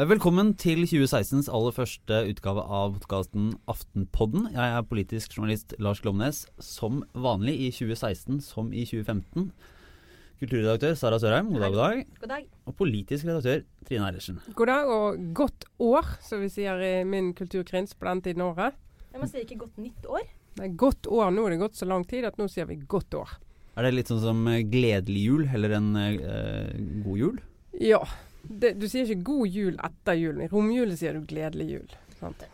Eh, velkommen til 2016s aller første utgave av podkasten Aftenpodden. Jeg er politisk journalist Lars Glomnes, som vanlig i 2016 som i 2015. Kulturredaktør Sara Sørheim, god dag, god dag. God dag. Og politisk redaktør Trine Eilertsen. God dag og godt år, som vi sier i min kulturkrins på den tiden året. Jeg må si ikke godt nytt år. Det er godt år. Nå er det gått så lang tid at nå sier vi godt år. Er det litt sånn som eh, gledelig jul heller enn eh, god jul? Ja. Det, du sier ikke god jul etter julen. I romjulen sier du gledelig jul. Sant?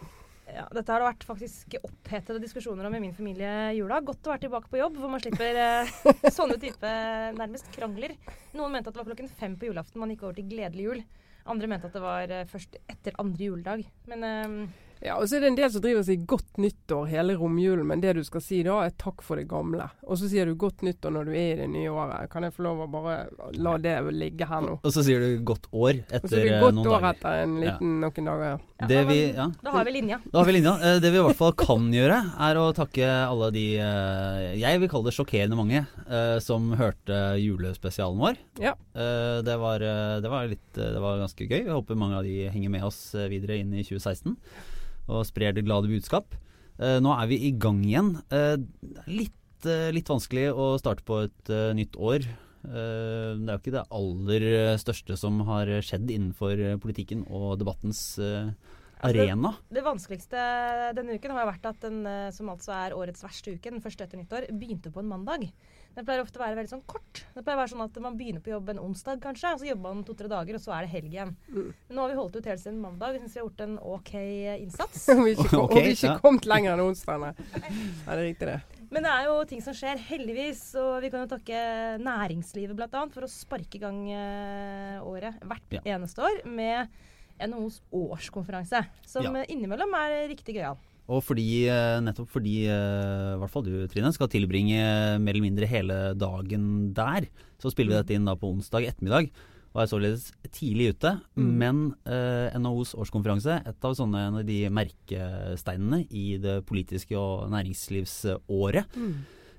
Ja, dette har det vært faktisk opphetede diskusjoner om i min familie i jula. Godt å være tilbake på jobb, hvor man slipper eh, sånne type nærmest krangler. Noen mente at det var klokken fem på julaften man gikk over til gledelig jul. Andre mente at det var eh, først etter andre juledag. Men eh, Ja, og så er det en del som driver og sier godt nyttår hele romjulen, men det du skal si da er takk for det gamle. Og så sier du godt nyttår når du er i det nye året. Kan jeg få lov å bare la det ligge her nå? Og så sier du godt år Og så etter blir det eh, godt noen år dager. etter en liten, noen dager. ja. ja, Det vi, ja, da har vi linja. Da har vi linja. Eh, Det vi i hvert fall kan gjøre, er å takke alle de eh, jeg vil kalle det sjokkerende mange som hørte julespesialen vår. Ja. Eh, Det var, det var, litt, det var ganske gøy. Jeg håper mange av de henger med oss videre inn i 2016 og sprer det glade budskap. Eh, Nå er vi i gang igjen. Eh, litt, eh, litt vanskelig å starte på et nytt år. Det er jo ikke det aller største som har skjedd innenfor politikken og debattens eh, arena. Det vanskeligste denne uken har vært at den som altså er årets verste uke, den første etter nyttår, begynte på en mandag. Den pleier ofte å være veldig sånn kort. Det pleier å være sånn at man begynner på jobb en onsdag kanskje, og så jobber man to-tre dager, og så er det helg igjen. Mm. Men nå har vi holdt ut helt siden mandag. Vi syns vi har gjort en OK innsats. Og vi ikke, kom, Ok, og vi ikke ja. kommet lenger enn onsdag. nei. Ja, det er riktig, det. Men det er jo ting som skjer, heldigvis. Og vi kan jo takke næringslivet bl.a. for å sparke i gang eh, året hvert Ja. eneste år med NHOs årskonferanse. Som Ja. eh, innimellom er riktig gøyal. Og fordi, eh, nettopp fordi eh, i hvert fall du, Trine, skal tilbringe mer eller mindre hele dagen der, så spiller vi dette inn da på onsdag ettermiddag. Og er således tidlig ute. Mm. Men eh, NHOs årskonferanse, et av sånne en av de merkesteinene i det politiske og næringslivsåret.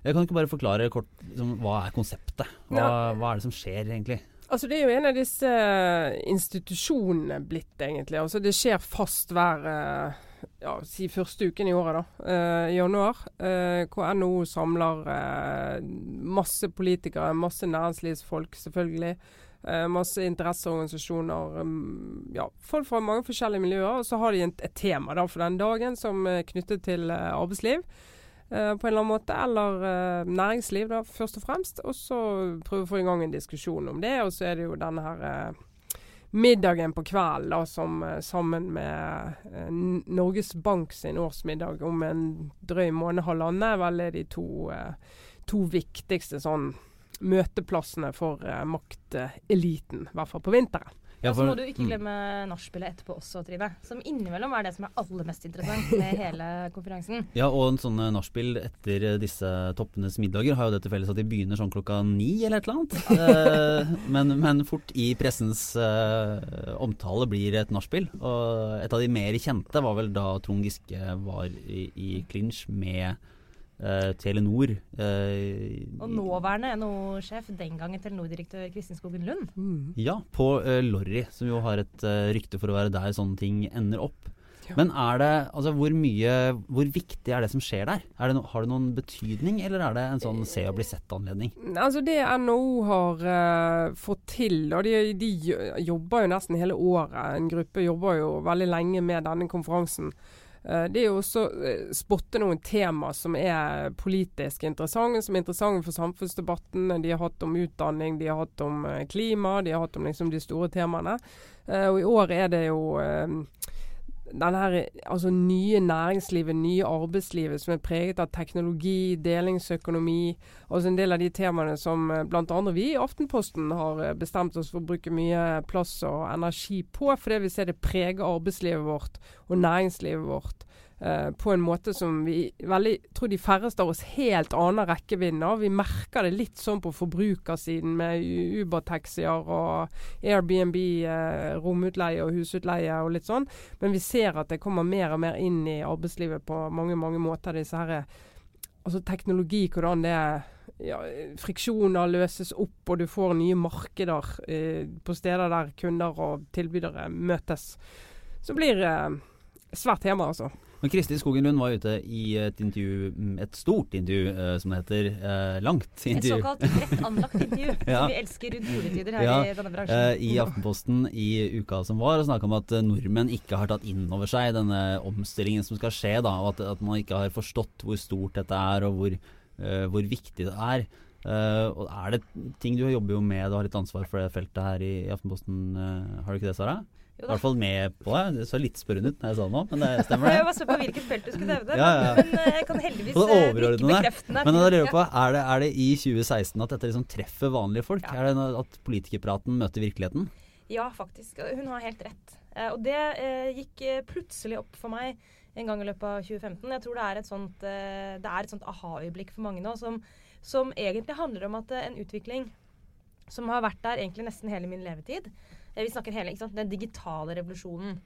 Jeg kan ikke bare forklare kort liksom, hva er konseptet? Hva, hva er det som skjer egentlig? Altså Det er jo en av disse eh, institusjonene blitt, egentlig. Altså Det skjer fast hver eh, ja, si første uken i året, da. eh, I januar. eh, hvor NHO samler eh, masse politikere, masse næringslivsfolk, selvfølgelig. eh, masse interesseorganisasjoner. um, ja, folk fra mange forskjellige miljøer. Og så har de et, et tema da for den dagen som er knyttet til eh, arbeidsliv. eh, på en eller annen måte, eller næringsliv, da, først og fremst. Og så prøve å få i gang en diskusjon om det. Og så er det jo denne her middagen på kvelden, som eh, sammen med eh, Norges Bank sin årsmiddag om en drøy måned, halvannen, vel er de to, eh, to viktigste sånn møteplassene for eh, makteliten, i hvert fall på vinteren. Ja, og så må du ikke mm. glemme nachspielet etterpå også, Trine. Som innimellom er det som er aller mest interessant med hele konferansen. Ja, og en sånn eh, nachspiel etter eh, disse toppenes middager har jo det til felles at de begynner sånn klokka ni eller et eller annet. Eh, men, men fort i pressens eh, omtale blir et nachspiel. Og et av de mer kjente var vel da Trond Giske var i, i clinch med eh, Telenor. eh, Og nåværende NHO-sjef, den gangen Telenor-direktør Kristin Skogen Lund. Ja, på uh, Lorry, som jo har et eh, rykte for å være der sånne ting ender opp. Ja. Men er det, altså hvor mye, hvor viktig er det som skjer der? Er det no, har det noen betydning, eller er det en sånn se og bli sett-anledning? Altså Det NHO har uh, fått til, og de, de jobber jo nesten hele året. En gruppe jobber jo veldig lenge med denne konferansen. Eh, det er jo også eh, spotte noen tema som er politisk interessante, som er interessante for samfunnsdebatten. De har hatt om utdanning, de har hatt om eh, klima, de har hatt om liksom de store temaene. Og i år er det jo denne her, altså nye næringslivet, nye arbeidslivet som er preget av teknologi, delingsøkonomi. Altså en del av de temaene som eh, bl.a. vi i Aftenposten har eh, bestemt oss for å bruke mye plass og energi på, fordi vi ser det preger arbeidslivet vårt og næringslivet vårt. Eh, på en måte som vi veldig tror de færreste av oss helt aner rekkevidden av. Vi merker det litt sånn på forbrukersiden med Uber-taxier og Airbnb, eh, romutleie og husutleie og litt sånn. Men vi ser at det kommer mer og mer inn i arbeidslivet på mange mange måter. disse her altså teknologi, hvordan det ja, friksjoner løses opp, og du får nye markeder eh, på steder der kunder og tilbydere møtes. Så blir eh, svært tema, altså. Men Kristin Skogen Lund var ute i et intervju, mm, et stort intervju uh, som det heter. Uh, langt intervju. Et såkalt bredt anlagt intervju, ja. som vi elsker rundt juletider her ja, i denne bransjen. Uh, I Aftenposten i uka som var, og snakka om at nordmenn ikke har tatt inn over seg denne omstillingen som skal skje, da, og at, at man ikke har forstått hvor stort dette er, og hvor, hvor viktig det er. og er det ting du jobber jo med, du har litt ansvar for det feltet her i, i Aftenposten, har du ikke det, Sara? I hvert fall med på det. Det så litt spørrende ut når jeg sa det nå, men det stemmer det. Jeg var så på hvilket felt du skulle nevne, ja, ja. men eh, jeg kan heldigvis ikke bekrefte det. Men jeg på, er det, er det i 2016 at dette liksom treffer vanlige folk? Ja. Er det at politikerpraten møter virkeligheten? Ja, faktisk. Hun har helt rett. Eh, og det eh, gikk plutselig opp for meg en gang i løpet av 2015. Jeg tror det er et sånt, sånt aha-øyeblikk for mange nå som, som egentlig handler om at en utvikling som har vært der egentlig nesten hele min levetid, Eh, vi snakker hele, ikke sant? Den digitale revolusjonen.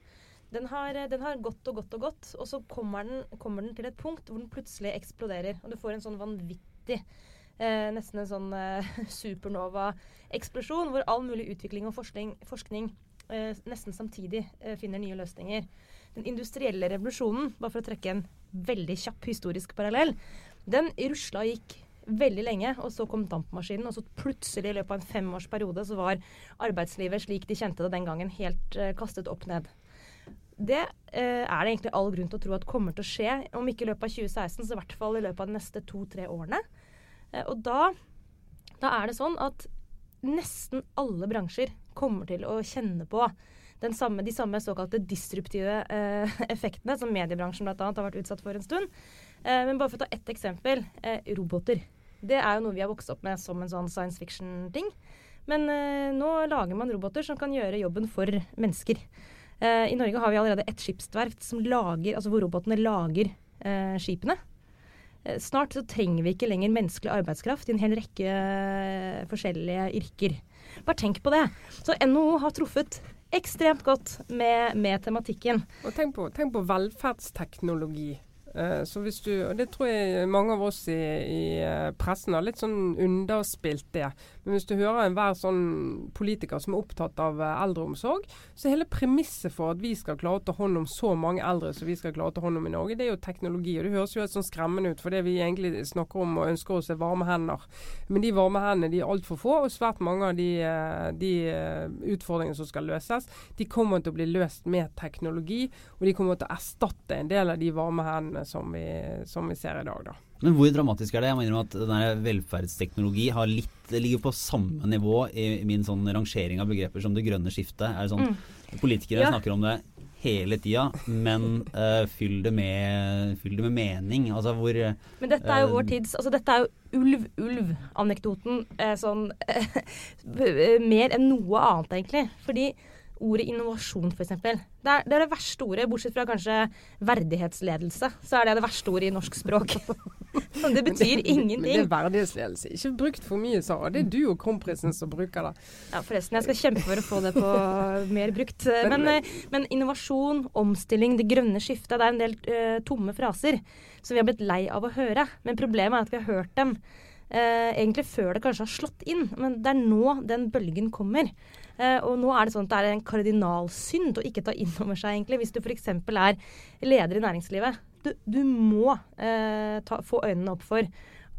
Den har, eh, den har, gått og gått og gått, og så kommer den, kommer den, til et punkt hvor den plutselig eksploderer. Og du får en sånn vanvittig eh, Nesten en sånn eh, supernova-eksplosjon hvor all mulig utvikling og forskning, forskning eh, nesten samtidig eh, finner nye løsninger. Den industrielle revolusjonen, bare for å trekke en veldig kjapp historisk parallell, den rusla og gikk veldig lenge, og så kom dampmaskinen. Og så plutselig i løpet av en femårsperiode så var arbeidslivet slik de kjente det den gangen, helt uh, kastet opp ned. Det uh, er det egentlig all grunn til å tro at kommer til å skje, om ikke i løpet av 2016, så i hvert fall i løpet av de neste to-tre årene. Uh, og da, da er det sånn at nesten alle bransjer kommer til å kjenne på samme, de samme såkalte disruptive effektene som mediebransjen bl.a. har vært utsatt for en stund. Eh, men bare for å ta ett eksempel. Eh, roboter. Det er jo noe vi har vokst opp med som en sånn science fiction-ting. Men eh, nå lager man roboter som kan gjøre jobben for mennesker. Eh, I Norge har vi allerede et skipsverft lager, altså hvor robotene lager eh, skipene. Eh, snart så trenger vi ikke lenger menneskelig arbeidskraft i en hel rekke forskjellige yrker. Bare tenk på det. Så NHO har truffet ekstremt godt med, med tematikken. Og tenk på, tenk på velferdsteknologi. Eh, så hvis du, og Det tror jeg mange av oss i, i eh, pressen har litt sånn underspilt det. Men hvis du hører enhver sånn politiker som er opptatt av eh, eldreomsorg, så er hele premisset for at vi skal klare å ta hånd om så mange eldre som vi skal klare å ta hånd om i Norge, det er jo teknologi. og Det høres jo helt sånn skremmende ut, for det vi egentlig snakker om og ønsker oss er varme hender. Men de varme hendene de er altfor få, og svært mange av de, de utfordringene som skal løses, de kommer til å bli løst med teknologi, og de kommer til å erstatte en del av de varme hendene som vi, som vi ser i dag. da. Men hvor dramatisk er det? Jeg mener at denne velferdsteknologi har litt, ligger på samme nivå i min sånn rangering av begreper som det grønne skiftet. Er det sånn, mm. Politikere ja. snakker om det hele tida, men uh, fyll, det med, fyll, det med, mening. Altså hvor Men dette er jo vår tids altså Dette er jo ulv-ulv-anekdoten uh, sånn mer enn noe annet, egentlig. Fordi ordet innovasjon, f.eks. Det, er, det er det verste ordet, bortsett fra kanskje verdighetsledelse. Så er det det verste ordet i norsk språk. det betyr ingenting. Men det er verdighetsledelse. Ikke brukt for mye, Sara. Det er du og kronprinsen som bruker det. Ja, forresten. Jeg skal kjempe for å få det på mer brukt. Men, men, eh, men innovasjon, omstilling, det grønne skiftet, det er en del uh, tomme fraser som vi har blitt lei av å høre. Men problemet er at vi har hørt dem uh, egentlig før det kanskje har slått inn. Men det er nå den bølgen kommer. Uh, og nå er det sånn at det er en kardinalsynd å ikke ta inn over seg, egentlig. Hvis du f.eks. er leder i næringslivet. Du, du må eh, ta, få øynene opp for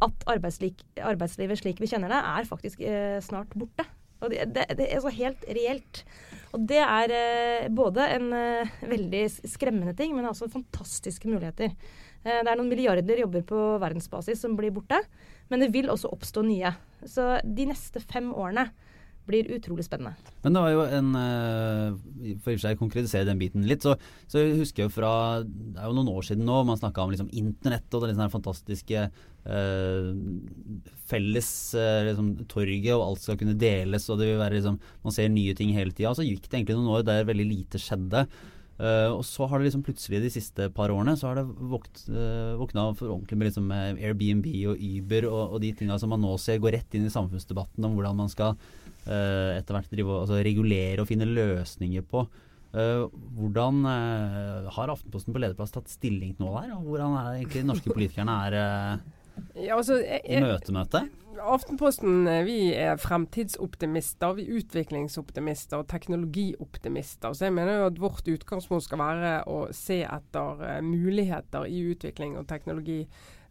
at arbeidslivet slik vi kjenner det, er faktisk eh, snart borte. Og det, det, det, er så helt reelt. Og det er både en veldig skremmende ting, men også fantastiske muligheter. det er noen milliarder jobber på verdensbasis som blir borte, men det vil også oppstå nye. Så de neste fem årene blir utrolig spennende. Men det var jo en eh, For i og for seg konkretisere den biten litt, så, så jeg husker jo fra Det er jo noen år siden nå man snakka om liksom internett og det liksom fantastiske eh, felles eh, liksom, torget, og alt skal kunne deles, og det vil være liksom Man ser nye ting hele tida. Så gikk det egentlig noen år der veldig lite skjedde. Uh, og så har det liksom plutselig de siste par årene så har det våkt, uh, for ordentlig med liksom Airbnb og Uber og, og de tinga som man nå ser går rett inn i samfunnsdebatten om hvordan man skal uh, etter hvert drive, altså regulere og finne løsninger på. Uh, hvordan har Aftenposten på lederplass tatt stilling til noe der? Og hvordan er det egentlig norske politikerne er Ja, altså, jeg, jeg, Møte-møte? Aftenposten eh, vi er fremtidsoptimister. Vi er utviklingsoptimister og teknologioptimister. Så jeg mener jo at vårt utgangspunkt skal være å se etter uh, muligheter i utvikling og teknologi.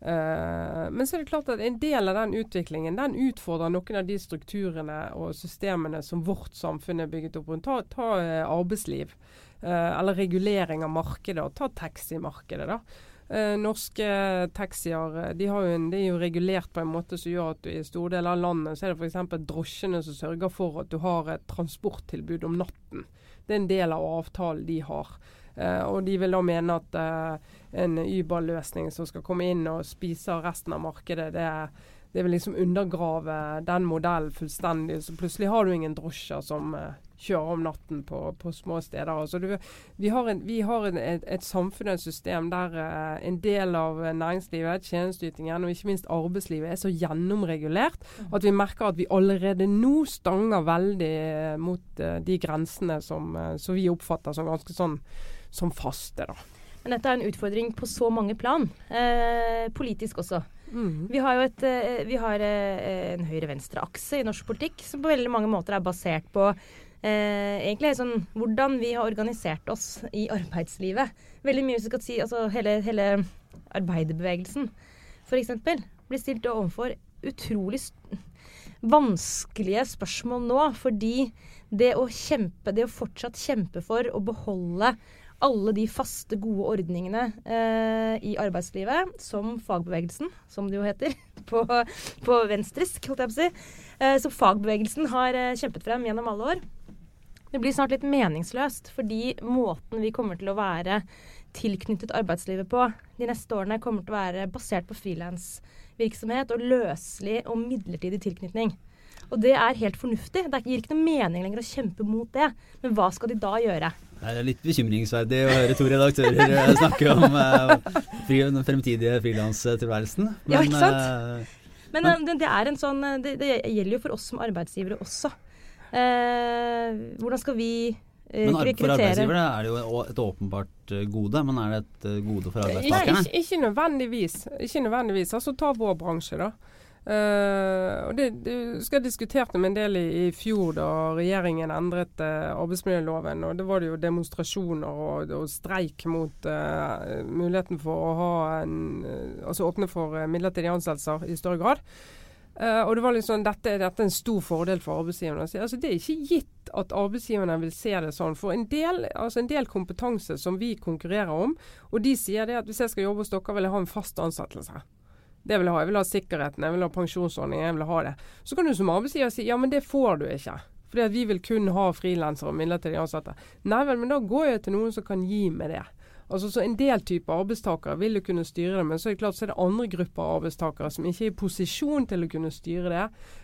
Uh, men så er det klart at en del av den utviklingen den utfordrer noen av de strukturene og systemene som vårt samfunn er bygget opp rundt. Ta, ta arbeidsliv, eller regulering av markedet, og ta taximarkedet. da. Eh, norske taxier eh, de, en, de, er jo regulert på en måte som gjør at du, i store deler av landet så er det f.eks. drosjene som sørger for at du har et transporttilbud om natten. Det er en del av avtalen de har. Eh, og de vil da mene at eh, en Uber-løsning som skal komme inn og spise resten av markedet, det det vil liksom undergrave den modellen fullstendig. Så plutselig har du ingen drosjer som uh, kjører om natten på, på små steder. Altså du, vi har, en, vi har en, et, et samfunn og et system der uh, en del av næringslivet, tjenesteytingen og ikke minst arbeidslivet er så gjennomregulert mm. at vi merker at vi allerede nå stanger veldig uh, mot de grensene som, som, vi oppfatter som ganske sånn som faste. da. Men dette er en utfordring på så mange plan, politisk også. Mm. Vi har jo et, eh, vi har eh, en høyre-venstre-akse i norsk politikk som på veldig mange måter er basert på eh, egentlig sånn hvordan vi har organisert oss i arbeidslivet. Veldig mye vi skal si, altså hele, hele arbeiderbevegelsen f.eks. blir stilt overfor utrolig vanskelige spørsmål nå. Fordi det å kjempe, det å fortsatt kjempe for å beholde alle de faste, gode ordningene eh, i arbeidslivet, som fagbevegelsen, som det jo heter på, på venstrisk, holdt jeg på å si, eh, som fagbevegelsen har eh, kjempet frem gjennom alle år. Det blir snart litt meningsløst, fordi måten vi kommer til å være tilknyttet arbeidslivet på de neste årene, kommer til å være basert på frilansvirksomhet og løselig og midlertidig tilknytning. Og det er helt fornuftig. Det gir ikke noe mening lenger å kjempe mot det. Men hva skal de da gjøre? Det er litt bekymringsverdig å høre to redaktører eh, snakke om uh, den fremtidige frilanstilværelsen. Ja, ikke sant? Uh, men, men det, det, er en sånn, det, det, gjelder jo for oss som arbeidsgivere også. Uh, hvordan skal vi men for arbeidsgivere er det jo et åpenbart gode, men er det et gode for arbeidstakerne? Ikke, ikke, nødvendigvis. Ikke nødvendigvis. Altså Ta vår bransje, da. Uh, det, det skal diskutere med en del i, i, fjor da regjeringen endret uh, arbeidsmiljøloven. og Det var det jo demonstrasjoner og, og streik mot uh, muligheten for å ha en, altså åpne for midlertidige ansettelser i større grad. Og det var liksom, dette, dette er en stor fordel for arbeidsgiverne. Altså, det er ikke gitt at arbeidsgiverne vil se det sånn. For en del, altså en del kompetanse som vi konkurrerer om, og de sier det at hvis jeg skal jobbe hos dere, vil jeg ha en fast ansettelse. Det vil jeg ha. Jeg vil ha sikkerheten, jeg vil ha pensjonsordningen, jeg vil ha det. Så kan du som arbeidsgiver si ja, men det får du ikke. Fordi at vi vil kun ha frilansere og midlertidig ansatte. Nei vel, men da går jeg til noen som kan gi meg det. Altså så En del typer arbeidstakere vil jo kunne styre det, men så er det klart så er det andre grupper arbeidstakere som ikke er i posisjon til å kunne styre det,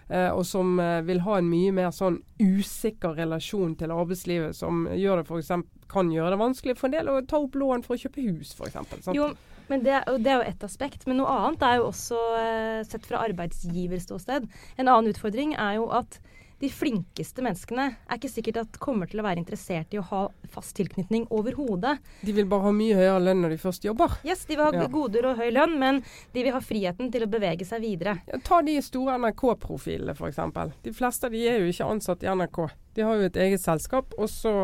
eh, og som eh, vil ha en mye mer sånn usikker relasjon til arbeidslivet, som gjør det for eksempel, kan gjøre det vanskelig for en del å ta opp lån for å kjøpe hus, f.eks. Jo, men det, det, er jo ett aspekt. Men noe annet er jo også, eh, sett fra arbeidsgiverståsted, en annen utfordring er jo at de flinkeste menneskene er ikke sikkert at kommer til å være interessert i å ha fast tilknytning overhodet. De vil bare ha mye høyere lønn når de først jobber? Yes, de vil ha ja. goder og høy lønn, men de vil ha friheten til å bevege seg videre. Ja, ta de store NRK-profilene f.eks. De fleste de er jo ikke ansatt i NRK. De har jo et eget selskap, og så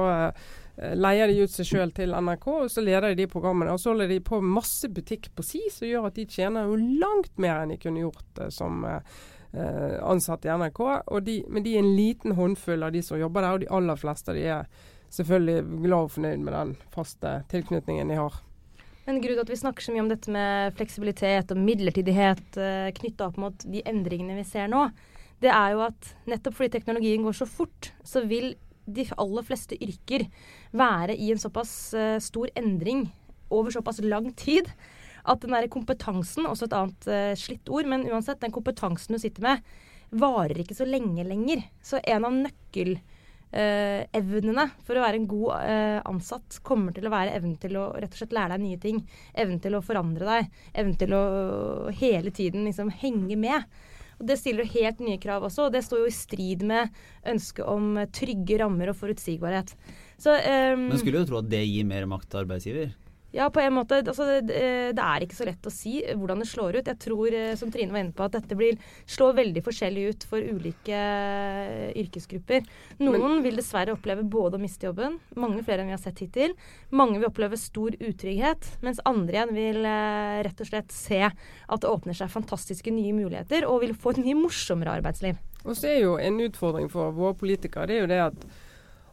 Eh, leier de ut seg sjøl til NRK, og så leder de de programmene. Og så holder de på masse butikk på si, som gjør at de tjener jo langt mer enn de kunne gjort uh, som uh, ansatte i NRK. De, men de er en liten håndfull av de som jobber der, og de aller fleste de er selvfølgelig glad og fornøyd med den faste tilknytningen de har. Men grunn til at vi snakker så mye om dette med fleksibilitet og midlertidighet uh, knytta opp mot de endringene vi ser nå, det er jo at nettopp fordi teknologien går så fort, så vil de aller fleste yrker være i en såpass uh, stor endring over såpass lang tid at den der kompetansen, også et annet uh, slitt ord, men uansett, den kompetansen du sitter med, varer ikke så lenge lenger. Så en av nøkkelevnene uh, for å være en god uh, ansatt kommer til å være evnen til å rett og slett lære deg nye ting. Evnen til å forandre deg. Evnen til å hele tiden liksom henge med. Og Det stiller jo helt nye krav også, og det står jo i strid med ønsket om trygge rammer og forutsigbarhet. Så, um, Men skulle jo tro at det gir mer makt til arbeidsgiver? Ja, på en måte. Altså, det, det er ikke så lett å si hvordan det slår ut. Jeg tror, eh, som Trine var inne på, at dette blir, slår veldig forskjellig ut for ulike eh, yrkesgrupper. Noen Men, vil dessverre oppleve både å miste jobben, mange flere enn vi har sett hittil. Mange vil oppleve stor utrygghet, mens andre igjen vil eh, rett og slett se at det åpner seg fantastiske nye muligheter, og vil få et mye morsommere arbeidsliv. Og så er jo en utfordring for våre politikere det er jo det at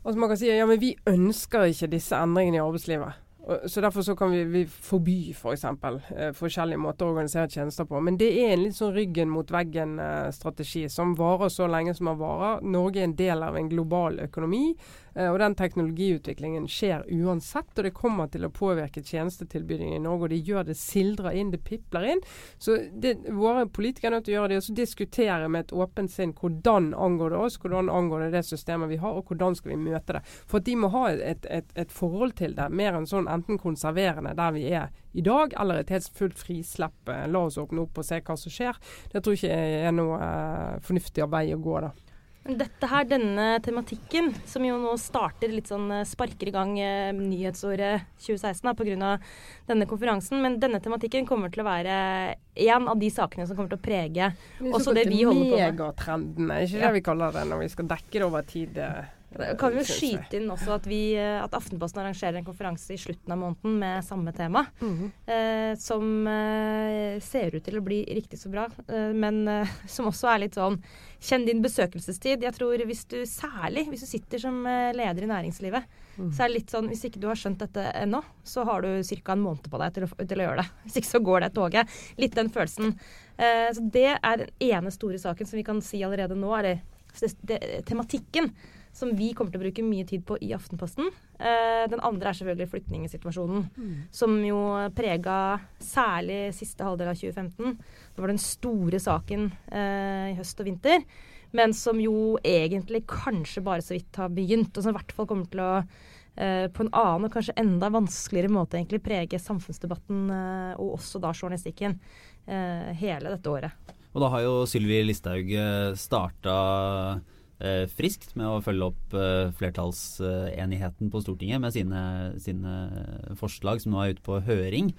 altså man kan si ja, men vi ønsker ikke disse endringene i arbeidslivet. Så Derfor så kan vi, vi forby f.eks. For eksempel, eh, forskjellige måter å organisere tjenester på. Men det er en litt sånn ryggen mot veggen-strategi eh, som varer så lenge som den varer. Norge er en del av en global økonomi. Eh, og den teknologiutviklingen skjer uansett, og det kommer til å påvirke tjenestetilbydningen i Norge. Og det gjør det sildrer inn, det pipler inn. Så det, våre politikere er nødt til å gjøre det, og så diskutere med et åpent sinn hvordan angår det oss, hvordan angår det det systemet vi har, og hvordan skal vi møte det. For de må ha et, et, et forhold til det, mer enn sånn enten konserverende der vi er i dag, eller et helt fullt frislepp. Eh, la oss åpne opp og se hva som skjer. Det tror jeg ikke er noe uh, fornuftig vei å gå. da. Dette her, denne tematikken, som jo nå starter litt sånn eh, sparker i gang eh, nyhetsåret 2016 pga. denne konferansen, men denne tematikken kommer til å være en av de sakene som kommer til å prege også det vi holder på med. Megatrendene, ikke det ja. vi kaller det når vi skal dekke det over tid? Eh. Kan vi jo skyte inn også at, vi, eh, at, Aftenposten arrangerer en konferanse i slutten av måneden med samme tema. Mm -hmm. eh, som eh, ser ut til å bli riktig så bra, eh, men eh, som også er litt sånn Kjenn din besøkelsestid. Jeg tror hvis du særlig hvis du sitter som eh, leder i næringslivet, mm. så er det litt sånn Hvis ikke du har skjønt dette ennå, så har du ca. en måned på deg til å, til å, gjøre det. Hvis ikke så går det toget. Litt den følelsen. så det er den ene store saken som vi kan si allerede nå, er det, det, det tematikken som vi kommer til å bruke mye tid på i Aftenposten. Eh, den andre er selvfølgelig flyktningsituasjonen, mm. som jo prega særlig siste halvdel av 2015. Det var den store saken eh, i høst og vinter, men som jo egentlig kanskje bare så vidt har begynt, og som i hvert fall kommer til å eh, på en annen og kanskje enda vanskeligere måte egentlig prege samfunnsdebatten og også da journalistikken eh, hele dette året. Og da har jo Sylvi Listhaug starta friskt med å følge opp eh, flertallsenigheten på Stortinget med sine, sine, forslag som nå er ute på høring.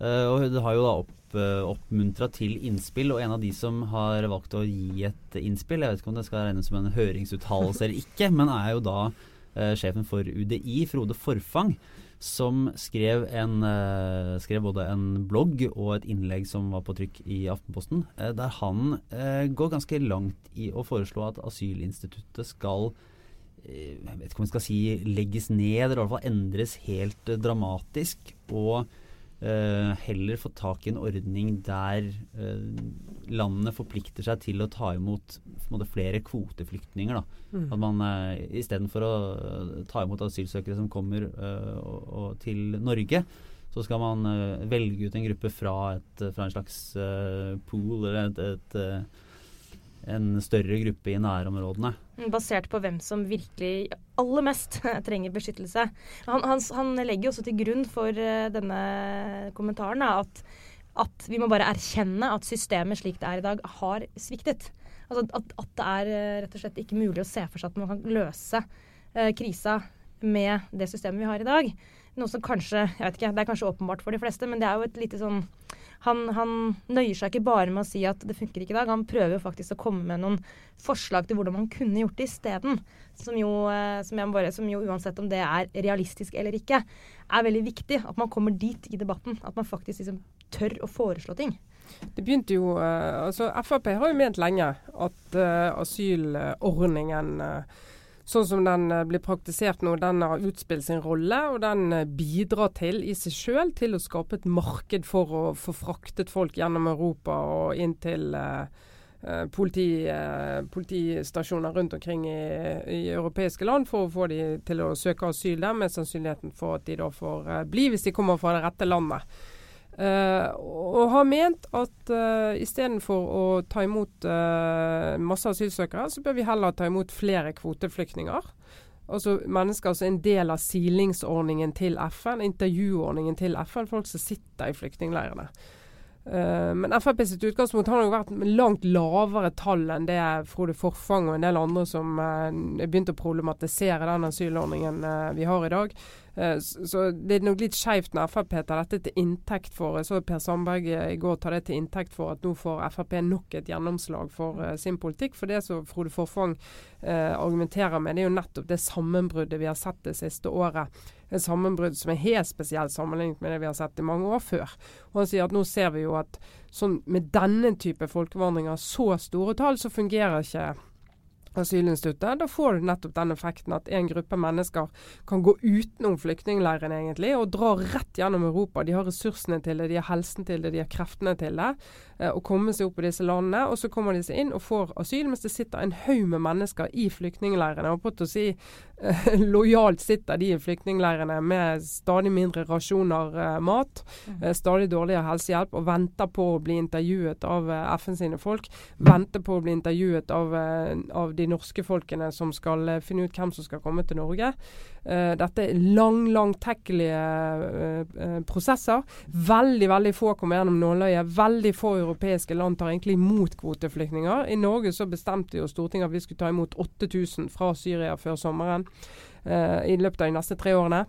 Eh, og det har jo da opp, eh, oppmuntra til innspill, og en av de som har valgt å gi et innspill, jeg vet ikke om det skal regnes som en høringsuttalelse eller ikke, men er jo da eh, sjefen for UDI, Frode Forfang som skrev, en, uh, skrev, både en blogg og et innlegg som var på trykk i Aftenposten, uh, der han uh, går ganske langt i å foreslå at asylinstituttet skal jeg vet ikke om vi skal si legges ned, eller i hvert fall endres helt dramatisk. Og Uh, heller få tak i en ordning der uh, landene forplikter seg til å ta imot måte, flere kvoteflyktninger. Da. Mm. At man uh, istedenfor å ta imot asylsøkere som kommer uh, og, og til Norge, så skal man velge ut en gruppe fra, et, fra en slags pool eller et, et en større gruppe i nærområdene. Basert på hvem som virkelig aller mest trenger beskyttelse. Han, han, han legger også til grunn for uh, denne kommentaren at, at, vi må bare erkjenne at systemet slik det er i dag, har sviktet. Altså at, at det er uh, rett og slett ikke mulig å se for seg at man kan løse eh, krisa med det systemet vi har i dag. Noe som kanskje jeg vet ikke, Det er kanskje åpenbart for de fleste, men det er jo et lite sånn han, han, nøyer seg ikke bare med å si at det funker ikke i dag. Han prøver faktisk å komme med noen forslag til hvordan man kunne gjort det isteden. Som, eh, som, som jo uansett om det er realistisk eller ikke, er veldig viktig. At man kommer dit i debatten. At man faktisk liksom tør å foreslå ting. Det begynte jo, uh, altså Frp har jo ment lenge at uh, asylordningen uh, sånn som den eh, blir praktisert nå, den har utspilt sin rolle. Og den eh, bidrar til i seg sjøl til å skape et marked for å få fraktet folk gjennom Europa og inn til eh, politi, eh, politistasjoner rundt omkring i, i, europeiske land for å få de til å søke asyl der, med sannsynligheten for at de da får eh, bli hvis de kommer fra det rette landet. Uh, og har ment at uh, istedenfor å ta imot uh, masse asylsøkere, så bør vi heller ta imot flere kvoteflyktninger. Altså mennesker som er en del av silingsordningen til FN, intervjuordningen til FN, folk som sitter i flyktningleirene. Uh, men Frp sitt utgangspunkt har nok vært langt lavere tall enn det Frode Forfang og en del andre som uh, begynte å problematisere den asylordningen uh, vi har i dag. Eh, så det er nok litt skeivt når Frp tar dette til inntekt for så Per Sandberg i går tar det til inntekt for at nå får Frp nok et gjennomslag for uh, sin politikk. For det som Frode Forfang argumenterer med, det er jo nettopp det sammenbruddet vi har sett det siste året. En sammenbrudd som er helt spesielt sammenlignet med det vi har sett i mange år før. Og han sier at nå ser vi jo at sånn, med denne type folkevandringer, så store tall, så fungerer ikke asylinstituttet. Da får du nettopp den effekten at en gruppe mennesker kan gå utenom flyktningleiren egentlig, og dra rett gjennom Europa. De har ressursene til det, de har helsen til det, de har kreftene til det. Eh, og komme seg opp i disse landene. Og så kommer de seg inn og får asyl, mens det sitter en haug med mennesker i flyktningleirene. Og på å si eh, lojalt sitter de i flyktningleirene med stadig mindre rasjoner eh, mat, mm. stadig dårligere helsehjelp, og venter på å bli intervjuet av FN sine folk. Venter på å bli intervjuet av, av de norske folkene som skal uh, finne ut hvem som skal komme til Norge. Uh, dette er lang, langtekkelige uh, prosesser. Veldig veldig få kommer gjennom nåløyet. Veldig få europeiske land tar egentlig imot kvoteflyktninger. I Norge så bestemte jo Stortinget at vi skulle ta imot 8000 fra Syria før sommeren i løpet av de neste tre årene.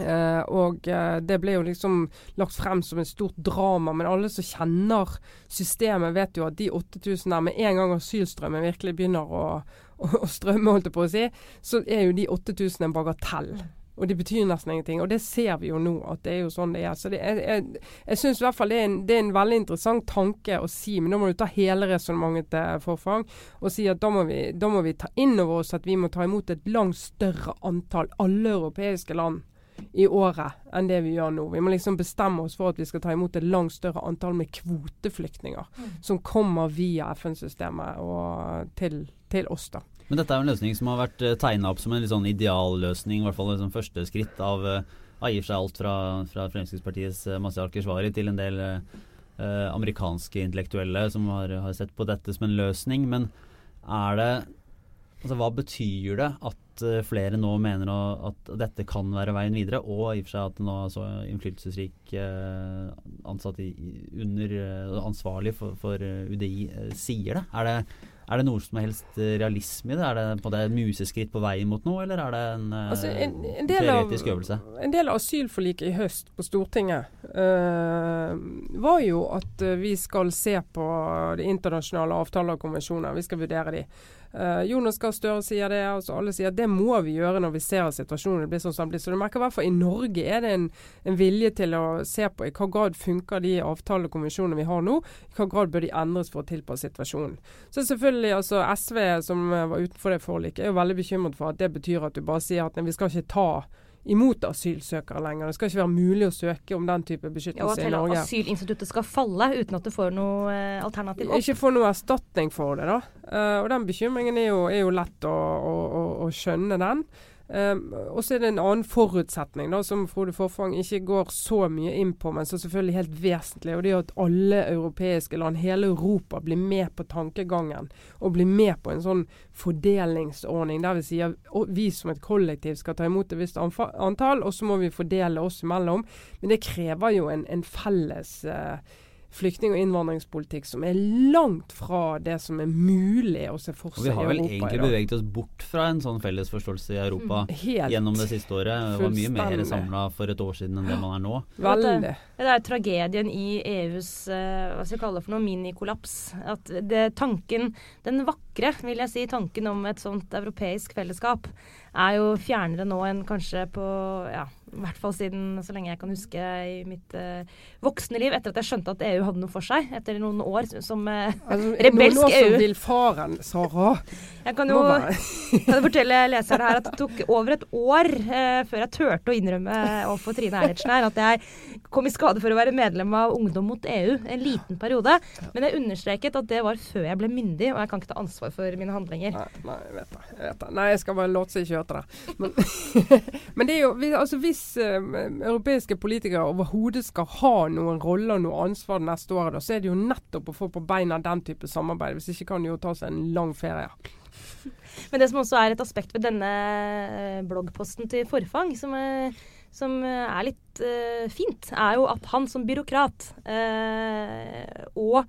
Uh, og uh, det ble jo liksom lagt frem som et stort drama, men alle som kjenner systemet, vet jo at de 8000 der, med en gang asylstrømmen virkelig begynner å, å, å strømme, holdt jeg på å si, så er jo de 8000 en bagatell. Og det betyr nesten ingenting. Og det ser vi jo nå, at det er jo sånn det er. Så det er, jeg jeg syns i hvert fall det er, en, det er, en, veldig interessant tanke å si, men da må du ta hele resonnementet til forfang og si at da må, vi, da må vi ta inn over oss at vi må ta imot et langt større antall, alle europeiske land i året enn det vi gjør nå. Vi må liksom bestemme oss for at vi skal ta imot et langt større antall med kvoteflyktninger mm. som kommer via FN-systemet og til, til, oss. da. Men dette er jo en løsning som har vært eh, tegna opp som en litt sånn idealløsning, i hvert fall liksom første skritt av uh, har seg alt fra, fra Fremskrittspartiets uh, Mazyar Keshvari til en del eh, amerikanske intellektuelle som har, har, sett på dette som en løsning. Men er det Altså, hva betyr det at uh, flere nå mener at dette kan være veien videre, og i og for seg at nå så innflytelsesrik uh, ansatt i, under uh, ansvarlig for, for UDI sier det? Er det er det noe som helst realisme i det? Er det på det museskritt på veien mot noe, eller er det en, altså, en, en teoretisk av, øvelse? En del av asylforliket i høst på Stortinget var jo at vi skal se på de internasjonale avtaler og konvensjoner. Vi skal vurdere de. Uh, Jonas Gahr Støre sier det, og så alle sier det må vi gjøre når vi ser at situasjonen blir sånn som den blir. Så du merker i hvert fall i Norge er det en, en, vilje til å se på i hva grad funker de avtaler og konvensjonene vi har nå. I hva grad bør de endres for å tilpasse situasjonen. Så selvfølgelig altså SV som var utenfor det forliket er jo veldig bekymret for at det betyr at du bare sier at nei, vi skal ikke ta imot asylsøkere lenger. Det skal ikke være mulig å søke om den type beskyttelse i Norge. Ja, At asylinstituttet skal falle uten at du får noe eh, alternativ opp? Ikke få noe erstatning for det, da. Uh, og Den bekymringen er jo, er jo lett å, å, å, å skjønne, den. Um, og så er det en annen forutsetning da, som Frode Forfang ikke går så mye inn på, men som selvfølgelig er helt vesentlig. og Det er at alle europeiske land, hele Europa, blir med på tankegangen. Og blir med på en sånn fordelingsordning der vi sier at vi som et kollektiv skal ta imot et visst antall, og så må vi fordele oss imellom. Men det krever jo en, en felles uh, flyktning- og innvandringspolitikk som er langt fra det som er mulig å se for seg i Europa. Vi har vel egentlig beveget oss bort fra en sånn felles forståelse i Europa mm, Helt gjennom det siste året. Det var mye mer samla for et år siden enn det man er nå. Veldig. Det er tragedien i EUs uh, hva skal jeg kalle det for noe, minikollaps. At det, tanken, den vakre, vil jeg si, tanken om et sånt europeisk fellesskap er jo fjernere nå enn kanskje på ja, i hvert fall siden så lenge jeg kan huske i mitt uh, voksne liv, etter at jeg skjønte at EU hadde noe for seg, etter noen år som uh, altså, rebelsk EU. EU. Som vil faren, Sara. Jeg kan jo kan fortelle leserne her at det tok over et år uh, før jeg turte å innrømme overfor Trine Eilertsen her at jeg kom i skade for å være medlem av Ungdom mot EU en liten periode. Men jeg understreket at det var før jeg ble myndig, og jeg kan ikke ta ansvar for mine handlinger. Nei, nei jeg vet det. Jeg, jeg skal bare låte seg ikke hørte det. Men, men det er jo altså, hvis uh, europeiske politikere overhodet skal ha noen rolle og noe ansvar neste år, så er det jo nettopp å få på beina den type samarbeid. Hvis ikke kan de jo ta seg en lang ferie. Men det som også er et aspekt ved denne eh, bloggposten til Forfang, som er som eh, er litt uh, fint, er jo at han som byråkrat uh, og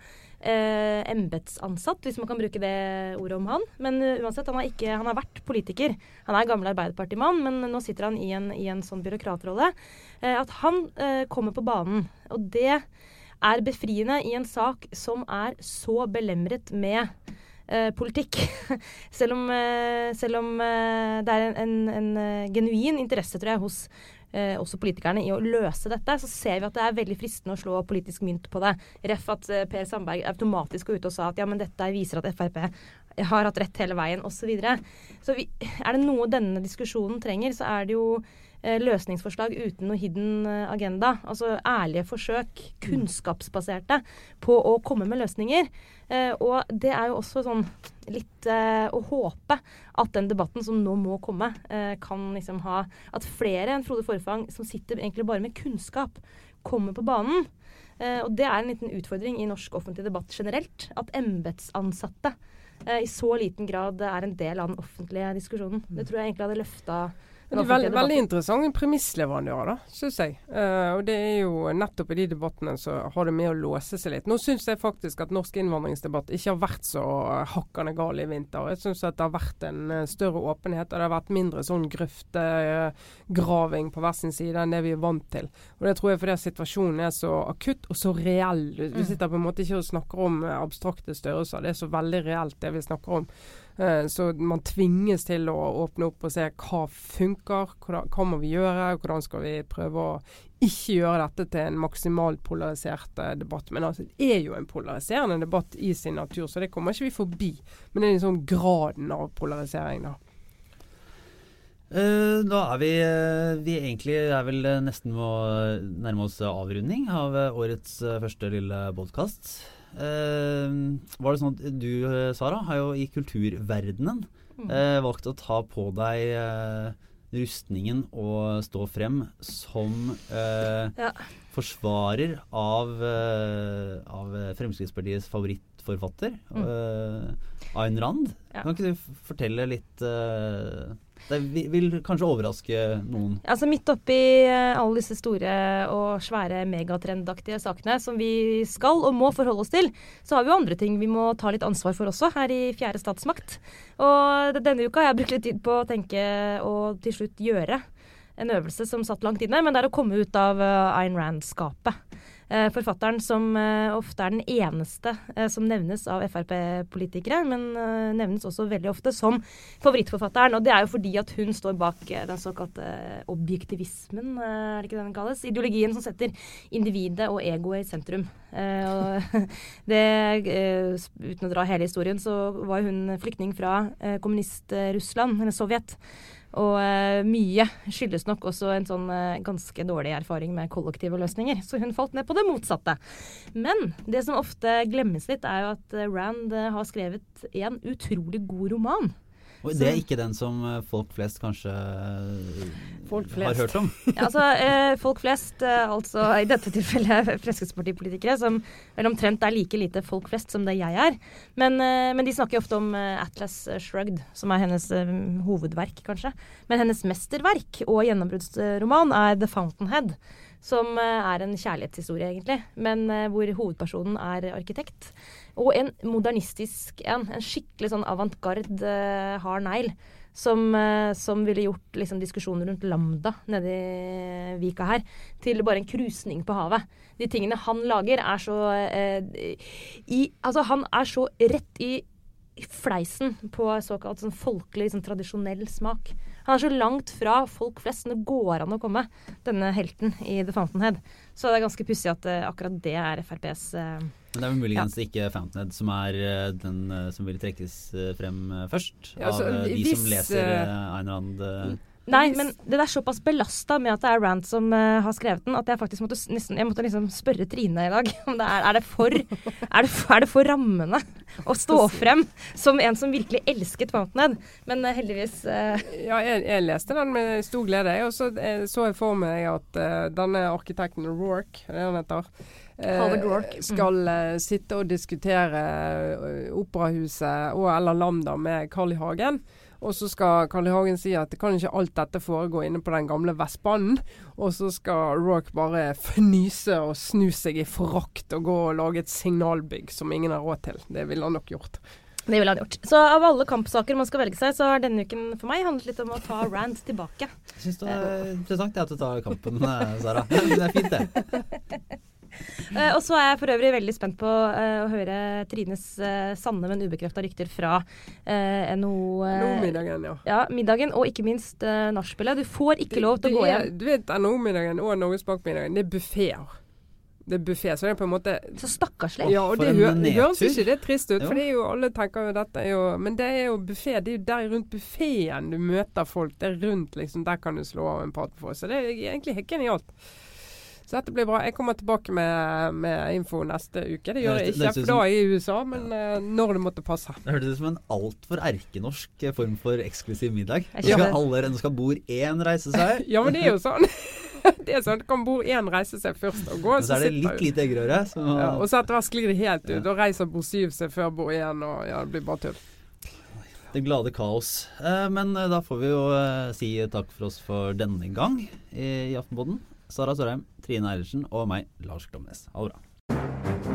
eh, embetsansatt, hvis man kan bruke det ordet om han. Men uh, uansett, han har, ikke, han har vært politiker. Han er gammel Arbeiderpartimann, men nå sitter han i en, i en sånn byråkratrolle. Eh, at han eh, kommer på banen. Og det er befriende i en sak som er så belemret med eh, politikk. selv om, eh, selv om eh, det er en, en, en genuin interesse, tror jeg, hos eh, også politikerne i å løse dette, så ser vi at det er veldig fristende å slå politisk mynt på det. Ref at eh, Per Sandberg automatisk går ut og sa at ja, men dette viser at Frp har hatt rett hele veien, osv. Så, videre. så vi, er det noe denne diskusjonen trenger, så er det jo løsningsforslag uten noe hidden eh, agenda. Altså ærlige forsøk, kunnskapsbaserte, på å komme med løsninger. Eh, og det er jo også sånn litt eh, å håpe at den debatten som nå må komme, eh, kan liksom ha At flere enn Frode Forfang, som sitter egentlig bare med kunnskap, kommer på banen. Eh, og det er en liten utfordring i norsk offentlig debatt generelt. At embetsansatte eh, i så liten grad er en del av den offentlige diskusjonen. Det tror jeg egentlig hadde løfta veld, veldig interessante premissleverandører, da, syns jeg. Uh, og det er jo nettopp i de debattene så har det med å låse seg litt. Nå syns jeg faktisk at norsk innvandringsdebatt ikke har vært så hakkende gal i vinter. Jeg syns at det har vært en uh, større åpenhet, og det har vært mindre sånn grøftegraving på hver sin side enn det vi er vant til. Og det tror jeg fordi situasjonen er så akutt og så reell. Vi mm. sitter på en måte ikke og snakker om abstrakte størrelser. Det er så veldig reelt det vi snakker om. Eh, så man tvinges til å åpne opp og se hva funker, hva, hva må vi gjøre, hvordan skal vi prøve å ikke gjøre dette til en maksimalt polarisert eh, debatt. Men altså, det er jo en polariserende debatt i sin natur, så det kommer ikke vi forbi. Men det er liksom graden av polarisering, da. Uh, da er vi, uh, vi egentlig er vel nesten må nærme oss avrunding av årets første lille podkast. Uh, var det sånn at du, Sara, har jo i kulturverdenen uh, valgt å ta på deg rustningen og stå frem som ja. forsvarer av, av, Fremskrittspartiets favorittforfatter, mm. Ayn Rand. Ja. Kan ikke du fortelle litt det vil kanskje overraske noen. Altså Midt oppi eh, alle disse store og svære megatrendaktige sakene som vi skal og må forholde oss til, så har vi jo andre ting vi må ta litt ansvar for også her i Fjerde statsmakt. Og denne uka har jeg brukt litt tid på å tenke og til slutt gjøre en øvelse som satt langt inne, men det er å komme ut av uh, Ayn Rand-skapet. Eh, forfatteren som eh, ofte er den eneste eh, som nevnes av Frp-politikere, men nevnes også veldig ofte som favorittforfatteren. Og det er jo fordi at hun står bak den såkalte objektivismen, er det ikke det den kalles? Ideologien som setter individet og egoet i sentrum. det, uten å dra hele historien, så var hun flyktning fra kommunist-Russland, eller Sovjet. Og uh, mye skyldes nok også en sånn uh, ganske dårlig erfaring med kollektive løsninger. Så hun falt ned på det motsatte. Men det som ofte glemmes litt, er jo at Rand uh, har skrevet en utrolig god roman. Og det er ikke den som eh, folk flest kanskje eh, folk flest. har hørt om? ja, altså, eh, folk flest, eh, altså i dette tilfellet Fremskrittspartipolitikere, som vel omtrent er like lite folk flest som det jeg er. Men, eh, men de snakker jo ofte om eh, Atlas Shrugged, som er hennes hovedverk, kanskje. Men hennes mesterverk og gjennombruddsroman er The Fountainhead som er en kjærlighetshistorie, egentlig, men hvor hovedpersonen er arkitekt. Og en modernistisk en. En skikkelig sånn avantgarde uh, hard negl. Som, uh, som, ville gjort liksom, diskusjonen rundt Lambda nedi vika her til bare en krusning på havet. De tingene han lager, er så uh, i, Altså, han er så rett i fleisen på såkalt sånn folkelig, sånn tradisjonell smak. Han er så langt fra folk flest som det går an å komme, denne helten i The Fountainhead. Så det er ganske pussig at akkurat det er FrPs det er muligens ja. ikke Fountainhead som er uh, den uh, som vil trekkes uh, frem først, ja, altså, av de hvis, som leser Ayn Rand. Nei, men det er såpass belasta med at det er Rand som har skrevet den, at jeg faktisk måtte, nesten, jeg måtte liksom spørre Trine i dag om det er, er, det for, er, det, er det for rammende å stå frem som en som virkelig elsket Fountainhead. Men heldigvis Ja, jeg, jeg, leste den med stor glede, og så så jeg for meg at denne arkitekten Rorke, det han heter Mm. Skal uh, sitte og diskutere uh, Operahuset og eller Lambda med Carl I. Hagen. Og så skal Carl I. Hagen si at det kan ikke alt dette foregå inne på den gamle Vestbanen. Og så skal Rourke bare fnyse og snu seg i forakt og gå og lage et signalbygg som ingen har råd til. Det ville han nok gjort. Det ville han gjort. Så av alle kampsaker man skal velge seg, så har denne uken for meg handlet litt om å ta Rand tilbake. Jeg syns det er interessant at du tar kampen, eh, Sara. Det er fint, det. Uh, og så er jeg for øvrig veldig spent på uh, å høre Trines uh, sanne, men ubekrefta rykter fra NHO NHO-middagen, ja. ja. Middagen, og ikke minst uh, nachspielet. Du får ikke lov til å gå hjem. Du vet NHO-middagen og Norges Bank-middagen, det er buffeer det er buffé, så det er på en måte Så stakkarslig. Ja, og det hø høres ikke det trist ut, jo. for det er jo, alle tenker jo dette er jo Men det er jo buffé. Det er jo der rundt buffeen du møter folk. Det er rundt, liksom. Der kan du slå av en prat på folk. Så det er egentlig helt genialt. Så dette blir bra. Jeg kommer tilbake med, med info neste uke. Det gjør jeg ikke, for da er jeg i USA, men ja. når det måtte passe. Det hørtes ut som en altfor erkenorsk form for eksklusiv middag. Skal alle skal bord én reise seg? ja, men det er jo sånn. det er sånn, Kan bord én reise seg først og gå, Men så, er det litt lite eggerøre. Ja, og så etter hvert sklir det helt ut. Da reiser bord syv seg før bord én, og ja, det blir bare tull. Det glade kaos. Eh, men eh, da får vi jo eh, si takk for oss for denne gang i, i Aftenpodden. Sara Sørheim, Trine Eilertsen og meg, Lars Klomnes. Ha det bra.